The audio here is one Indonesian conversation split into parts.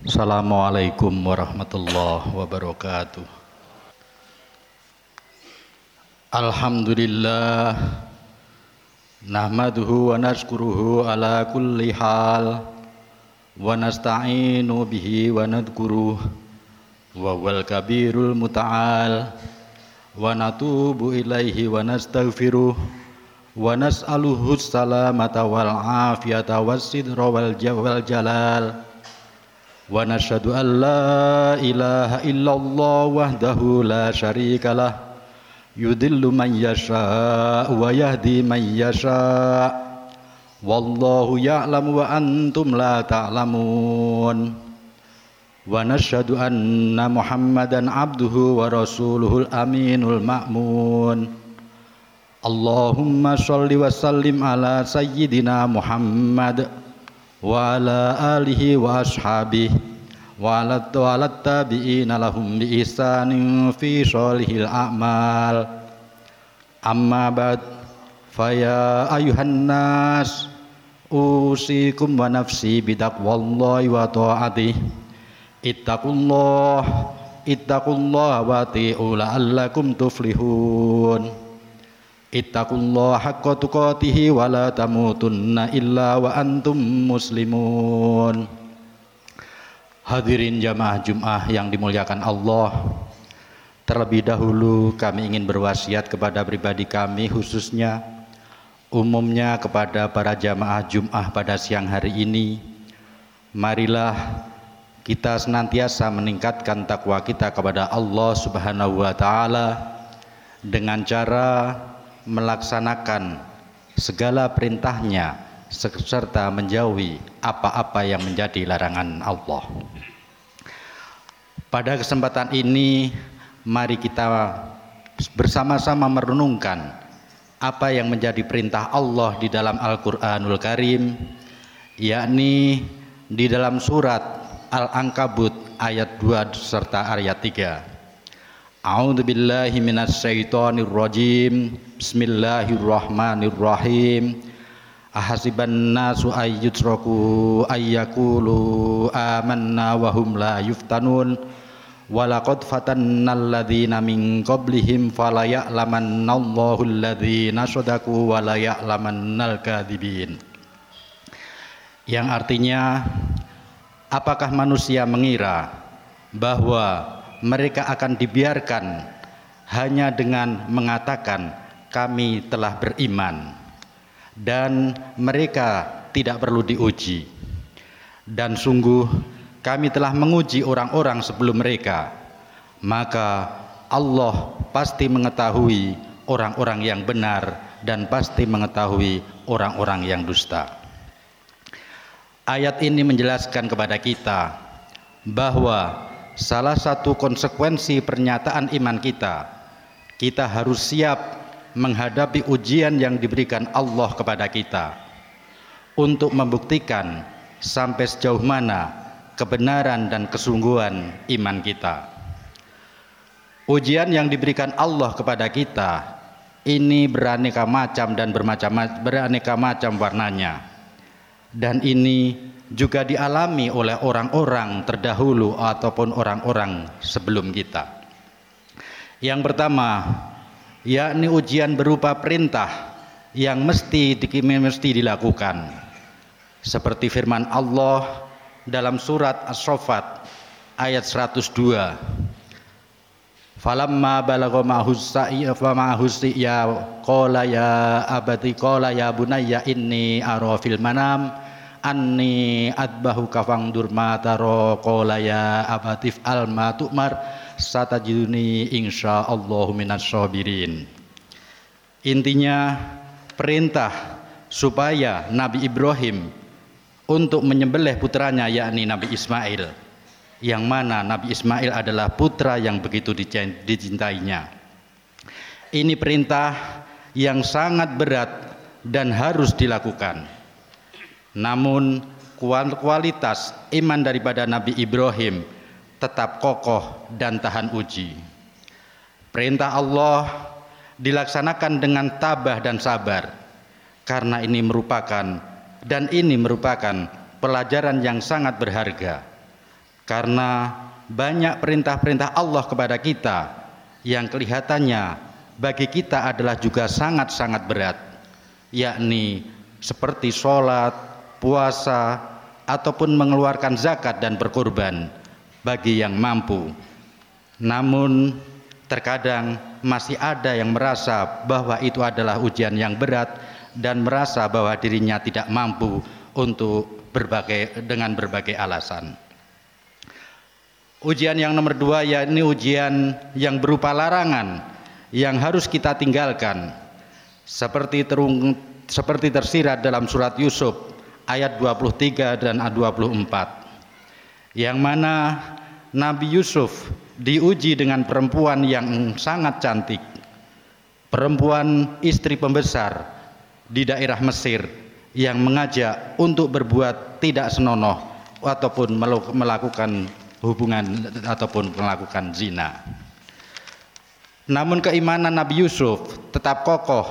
Assalamualaikum warahmatullahi wabarakatuh. Alhamdulillah nahmaduhu wa nashkuruhu ala kulli hal wa nasta'inu bihi wa nadhkuruh wa wal kabirul muta'al wa natubu ilaihi wa nastaghfiruh wa nas'aluhu salamata wal afiyata was sidra wal jalal wa nashhadu an la ilaha illallah wahdahu la syarika lah yudillu man yasha wa yahdi man yasha wallahu ya'lamu wa antum la ta'lamun wa nashhadu anna muhammadan abduhu wa rasuluhul aminul ma'mun Allahumma sholli wa ala alihi wa ashabihi wa ala tabi'ina lahum bi ihsanin fi sholihil a'mal. Amma ba'd. Faya ayuhan nas usikum wa nafsi bidaqwallahi wa ta'atih ittaqullah ittaqullah wa ti'u la'allakum tuflihun Ittaqullah haqqa tuqatihi wa la tamutunna illa wa antum muslimun. Hadirin jamaah Jum'ah yang dimuliakan Allah. Terlebih dahulu kami ingin berwasiat kepada pribadi kami khususnya umumnya kepada para jamaah Jum'ah pada siang hari ini. Marilah kita senantiasa meningkatkan takwa kita kepada Allah Subhanahu wa taala dengan cara melaksanakan segala perintahnya serta menjauhi apa-apa yang menjadi larangan Allah. Pada kesempatan ini mari kita bersama-sama merenungkan apa yang menjadi perintah Allah di dalam Al-Qur'anul Karim yakni di dalam surat Al-Ankabut ayat 2 serta ayat 3. A'udzu billahi minasyaitonir rajim. Bismillahirrahmanirrahim. Ahasiban nasu ayyutraku ayyakulu amanna wa hum la yuftanun. Walaqad fatannal ladzina min qablihim fala ya'lamannallahu alladzina shadaku wa kadzibin. Yang artinya apakah manusia mengira bahwa mereka akan dibiarkan hanya dengan mengatakan kami telah beriman dan mereka tidak perlu diuji. Dan sungguh kami telah menguji orang-orang sebelum mereka. Maka Allah pasti mengetahui orang-orang yang benar dan pasti mengetahui orang-orang yang dusta. Ayat ini menjelaskan kepada kita bahwa salah satu konsekuensi pernyataan iman kita kita harus siap menghadapi ujian yang diberikan Allah kepada kita. Untuk membuktikan sampai sejauh mana kebenaran dan kesungguhan iman kita. Ujian yang diberikan Allah kepada kita ini beraneka macam dan bermacam beraneka macam warnanya. Dan ini juga dialami oleh orang-orang terdahulu ataupun orang-orang sebelum kita. Yang pertama, yakni ujian berupa perintah yang mesti mesti dilakukan. Seperti firman Allah dalam surat As-Saffat ayat 102. Falamma balagha ma'hus sa'i fa ma'hus ya qala ya abati qala ya bunayya inni ara fil manam anni adbahu kafang durma taro qala ya abatif al ma tu'mar satajiduni insyaallahu minas sabirin. Intinya perintah supaya Nabi Ibrahim untuk menyembelih putranya yakni Nabi Ismail yang mana Nabi Ismail adalah putra yang begitu dicintainya. Ini perintah yang sangat berat dan harus dilakukan. Namun kualitas iman daripada Nabi Ibrahim tetap kokoh dan tahan uji. Perintah Allah dilaksanakan dengan tabah dan sabar karena ini merupakan dan ini merupakan pelajaran yang sangat berharga karena banyak perintah-perintah Allah kepada kita yang kelihatannya bagi kita adalah juga sangat-sangat berat yakni seperti sholat, puasa, ataupun mengeluarkan zakat dan berkorban bagi yang mampu. Namun terkadang masih ada yang merasa bahwa itu adalah ujian yang berat dan merasa bahwa dirinya tidak mampu untuk berbagai dengan berbagai alasan. Ujian yang nomor dua yakni ujian yang berupa larangan yang harus kita tinggalkan seperti terung, seperti tersirat dalam surat Yusuf ayat 23 dan 24 yang mana Nabi Yusuf diuji dengan perempuan yang sangat cantik perempuan istri pembesar di daerah Mesir yang mengajak untuk berbuat tidak senonoh ataupun melakukan hubungan ataupun melakukan zina. Namun keimanan Nabi Yusuf tetap kokoh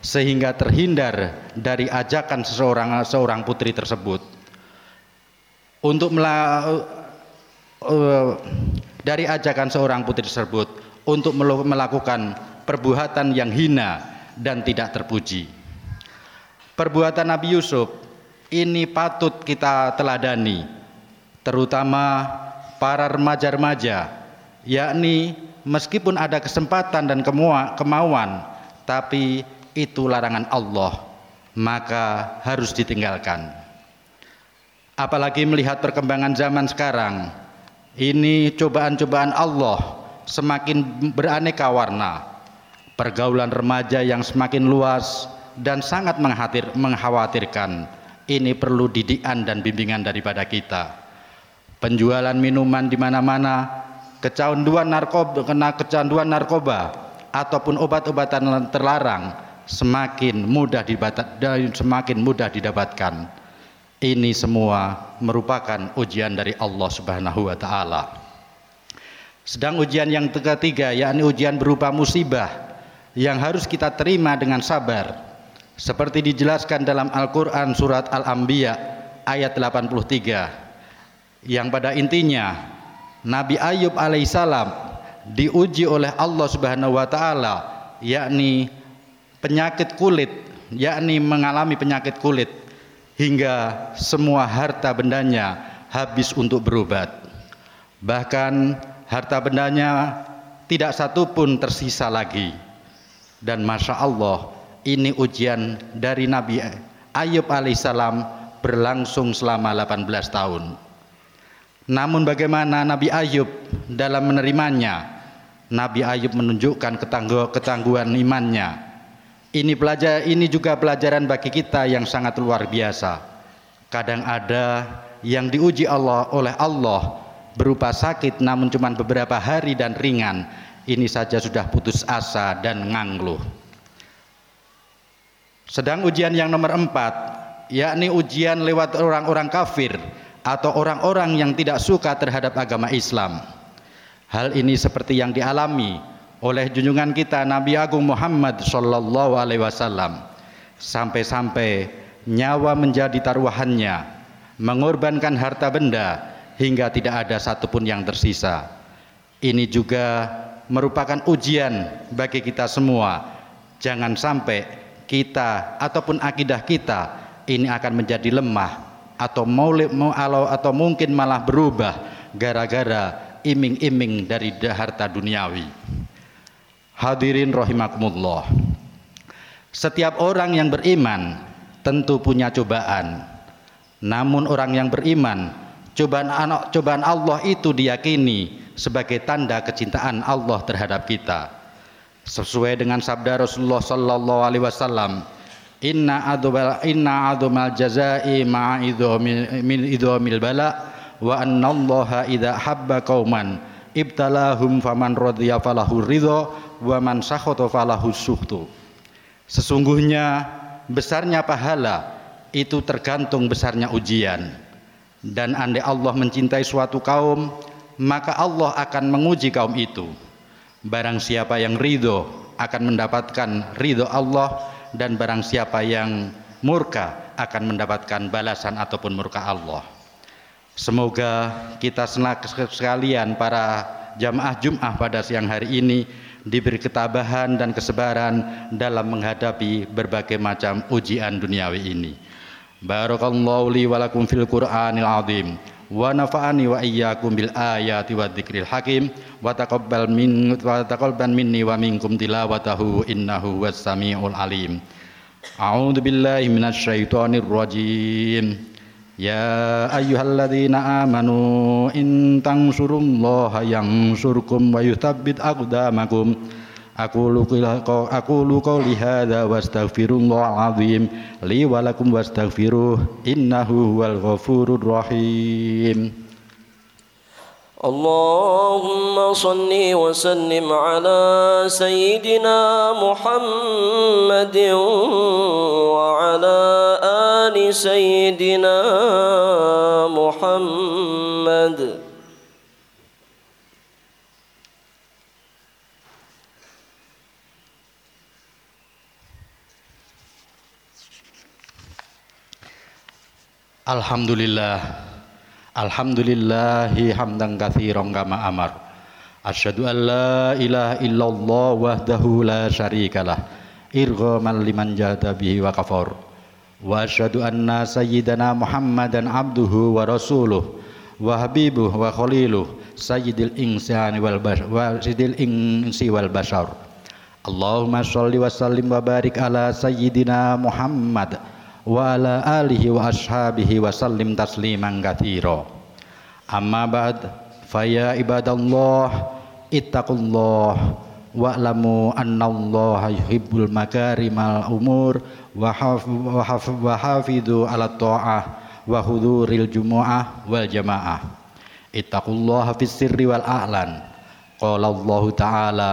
sehingga terhindar dari ajakan seseorang seorang putri tersebut untuk uh, dari ajakan seorang putri tersebut untuk melakukan perbuatan yang hina dan tidak terpuji. Perbuatan Nabi Yusuf ini patut kita teladani, terutama para remaja-remaja yakni meskipun ada kesempatan dan kemauan tapi itu larangan Allah maka harus ditinggalkan apalagi melihat perkembangan zaman sekarang ini cobaan-cobaan Allah semakin beraneka warna. Pergaulan remaja yang semakin luas dan sangat mengkhawatirkan. Ini perlu didikan dan bimbingan daripada kita. Penjualan minuman di mana-mana, kecanduan narkoba, kena kecanduan narkoba ataupun obat-obatan terlarang semakin mudah semakin mudah didapatkan. Ini semua merupakan ujian dari Allah Subhanahu wa taala. Sedang ujian yang ketiga yakni ujian berupa musibah yang harus kita terima dengan sabar. Seperti dijelaskan dalam Al-Qur'an surat Al-Anbiya ayat 83 yang pada intinya Nabi Ayub alaihissalam diuji oleh Allah Subhanahu wa taala yakni penyakit kulit yakni mengalami penyakit kulit hingga semua harta bendanya habis untuk berobat bahkan harta bendanya tidak satu pun tersisa lagi dan masya Allah ini ujian dari Nabi Ayub alaihissalam berlangsung selama 18 tahun namun bagaimana Nabi Ayub dalam menerimanya? Nabi Ayub menunjukkan ketangguhan imannya. Ini pelajar ini juga pelajaran bagi kita yang sangat luar biasa. Kadang ada yang diuji Allah oleh Allah berupa sakit namun cuma beberapa hari dan ringan. Ini saja sudah putus asa dan ngangluh. Sedang ujian yang nomor empat, yakni ujian lewat orang-orang kafir atau orang-orang yang tidak suka terhadap agama Islam. Hal ini seperti yang dialami oleh junjungan kita Nabi Agung Muhammad sallallahu alaihi wasallam. Sampai-sampai nyawa menjadi taruhannya, mengorbankan harta benda hingga tidak ada satupun yang tersisa. Ini juga merupakan ujian bagi kita semua. Jangan sampai kita ataupun akidah kita ini akan menjadi lemah atau mau atau mungkin malah berubah gara-gara iming-iming dari harta duniawi. Hadirin rahimakumullah. Setiap orang yang beriman tentu punya cobaan. Namun orang yang beriman, cobaan cobaan Allah itu diyakini sebagai tanda kecintaan Allah terhadap kita. Sesuai dengan sabda Rasulullah sallallahu alaihi wasallam, inna adubal inna adumal jazai ma idhamil min idhamil bala wa anna allaha idza habba qauman ibtalahum faman radiya falahu ridha wa man falahu sesungguhnya besarnya pahala itu tergantung besarnya ujian. Dan andai Allah mencintai suatu kaum maka Allah akan menguji kaum itu. Barang siapa yang ridho akan mendapatkan ridho Allah dan barang siapa yang murka akan mendapatkan balasan ataupun murka Allah. Semoga kita sekalian para jamaah Jum'ah pada siang hari ini diberi ketabahan dan kesabaran dalam menghadapi berbagai macam ujian duniawi ini. Barakallahu li wa lakum fil Qur'anil azim wa nafa'ani wa iyyakum bil ayati wa dzikril hakim wa taqabbal min wa taqabbal minni wa minkum tilawatahu innahu was samiul alim. A'udzu billahi minasy syaithanir rajim. Ya ayyuhalladzina amanu in tansurullaha yansurkum wa yuthabbit aqdamakum aqulu aqulu qawli hadza wastaghfirullahal azim li wa lakum wastaghfiruh innahu huwal ghafurur rahim اللهم صل وسلم على سيدنا محمد وعلى ال سيدنا محمد Alhamdulillah Alhamdulillahi hamdan katsiran kama amar. Asyhadu an la ilaha illallah wahdahu la syarikalah. Irghaman liman jahada bihi wa kafar. Wa asyhadu anna sayyidana Muhammadan abduhu wa rasuluh wa habibuh wa khaliluh sayyidil insani wal bashar wa sayyidil insi wal bashar. Allahumma shalli wa sallim wa barik ala sayyidina Muhammad wa ala alihi wa wa'lamu annallaha yuhibbul makarimal umur wa hafidhu ala ta'ah wa huduril jumu'ah wal jamaah. Ittaqullaha fis sirri wal a'lan. Qala Allah ta'ala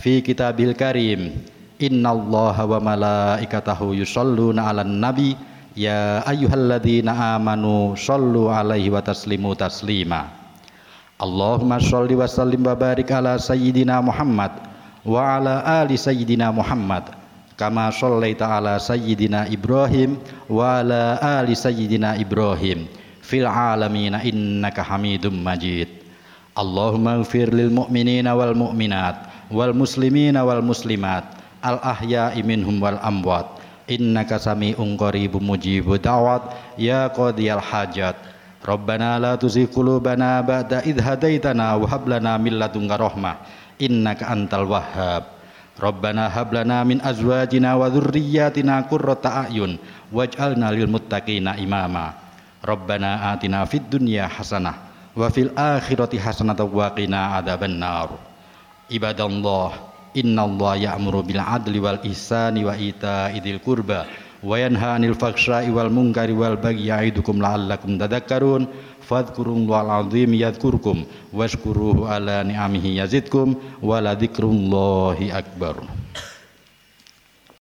fi kitabil karim. Innallaha wa malaikatahu yusholluna 'alan nabi. Ya ayyuhalladzina amanu shollu 'alaihi wa taslimu taslima. Allahumma sholli wa sallim wa barik ala sayyidina Muhammad wa ala ali sayyidina Muhammad kama shallaita ala sayyidina Ibrahim wa ala ali sayyidina Ibrahim. Fil alamin innaka Hamidum Majid. Allahumma ighfir lil mu'minina wal mu'minat wal muslimina wal muslimat al ahya'i minhum wal amwat. Innaka sami'un qaribun mujibud da'wat. Ya qadiyal hajat. Rabbana la tuzigh qulubana ba'da idh hadaitana wa hab lana min ladunka rahmah innaka antal wahhab. Rabbana hab lana min azwajina wa dhurriyyatina qurrata a'yun waj'alna lil muttaqina imama. Rabbana atina fid dunya hasanah wa fil akhirati hasanah wa qina adzabannar Ibadallah Inna Allah ya'muru bil adli wal ihsani wa ita idil kurba wa yanha anil faksha'i wal munkari wal bagyi. Ya'idukum la'allakum tadhakkarun fadhkurullahal azim yadhkurkum washkuruhu ala ni'amihi yazidkum wa la akbar